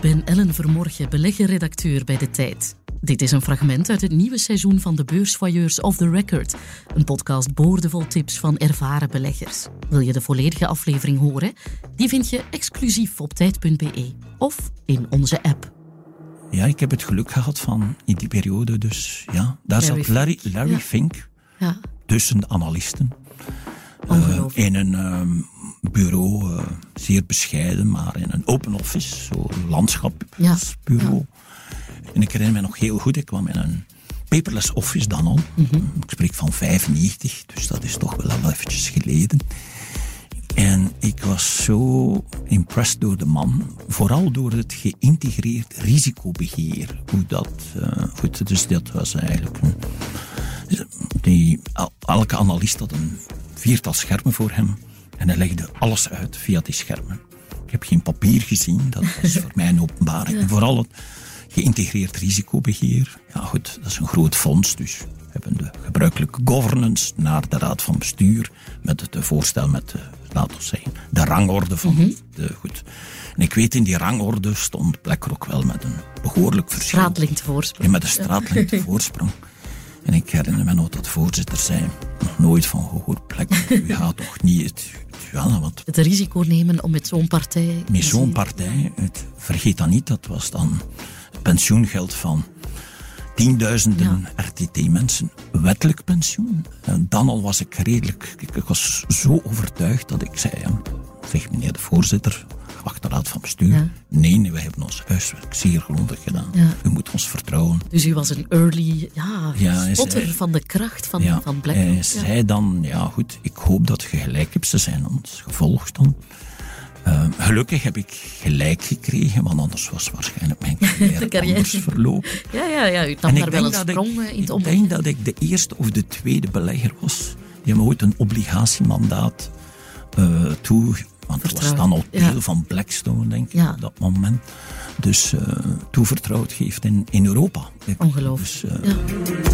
Ik ben Ellen Vermorgen, beleggerredacteur bij De Tijd. Dit is een fragment uit het nieuwe seizoen van de Beursvoyeurs of the Record. Een podcast boordevol tips van ervaren beleggers. Wil je de volledige aflevering horen? Die vind je exclusief op tijd.be of in onze app. Ja, ik heb het geluk gehad van in die periode, dus ja, daar Larry zat Larry, Fink. Larry Ja. Fink Ja, tussen de analisten. Ongelooflijk. in een ehm, bureau, eh, zeer bescheiden, maar in een open office, zo landschapsbureau. En ik herinner me nog heel goed, ik kwam in een paperless office dan al. Mhm. Ik spreek van 95, dus dat is toch wel al eventjes geleden. En ik was zo impressed door de man, vooral door het geïntegreerd risicobeheer. Hoe dat, eh, goed, dus dat was eigenlijk een, die, el- elke analist had een viertal schermen voor hem en hij legde alles uit via die schermen. Ik heb geen papier gezien, dat was voor mij een openbaring. En vooral het geïntegreerd risicobeheer. Ja goed, dat is een groot fonds, dus we hebben de gebruikelijke governance naar de raad van bestuur met het voorstel met, de, laten we zeggen, de rangorde van de, goed. En ik weet, in die rangorde stond BlackRock wel met een behoorlijk verschil. straatlengte voorsprong. Ja, met een straatlengte voorsprong. En ik herinner me nog dat voorzitter zei, nog nooit van gehoord plek, u gaat toch niet het, want Het risico nemen om met zo'n partij... met zo'n partij, het, vergeet dat niet, dat was dan het pensioengeld van tienduizenden RTT-mensen, wettelijk pensioen. En dan al was ik redelijk, ik, ik was zo overtuigd dat ik zei, zeg meneer de voorzitter, geachte raad van bestuur, Ja. nee, wij hebben ons huiswerk zeer grondig gedaan. Ja. Ons vertrouwen. Dus u was een early ja, spotter van de kracht van, Ja, van BlackRock. hij Ja. zei dan, ja goed, ik hoop dat je gelijk hebt. Ze zijn ons gevolgd dan. Eh, gelukkig heb ik gelijk gekregen, want anders was waarschijnlijk mijn carrière, carrière. anders verlopen. Ja, ja, ja, u nam daar wel een sprong ik, eh, in ik het om. denk dat ik de eerste of de tweede belegger was die hem ooit een obligatiemandaat eh toe... Want het was dan al Ja. deel van Blackstone, denk ik, Ja. op dat moment. Dus eh toevertrouwd geeft in, in Europa. Ongelooflijk. Dus, eh, Ja.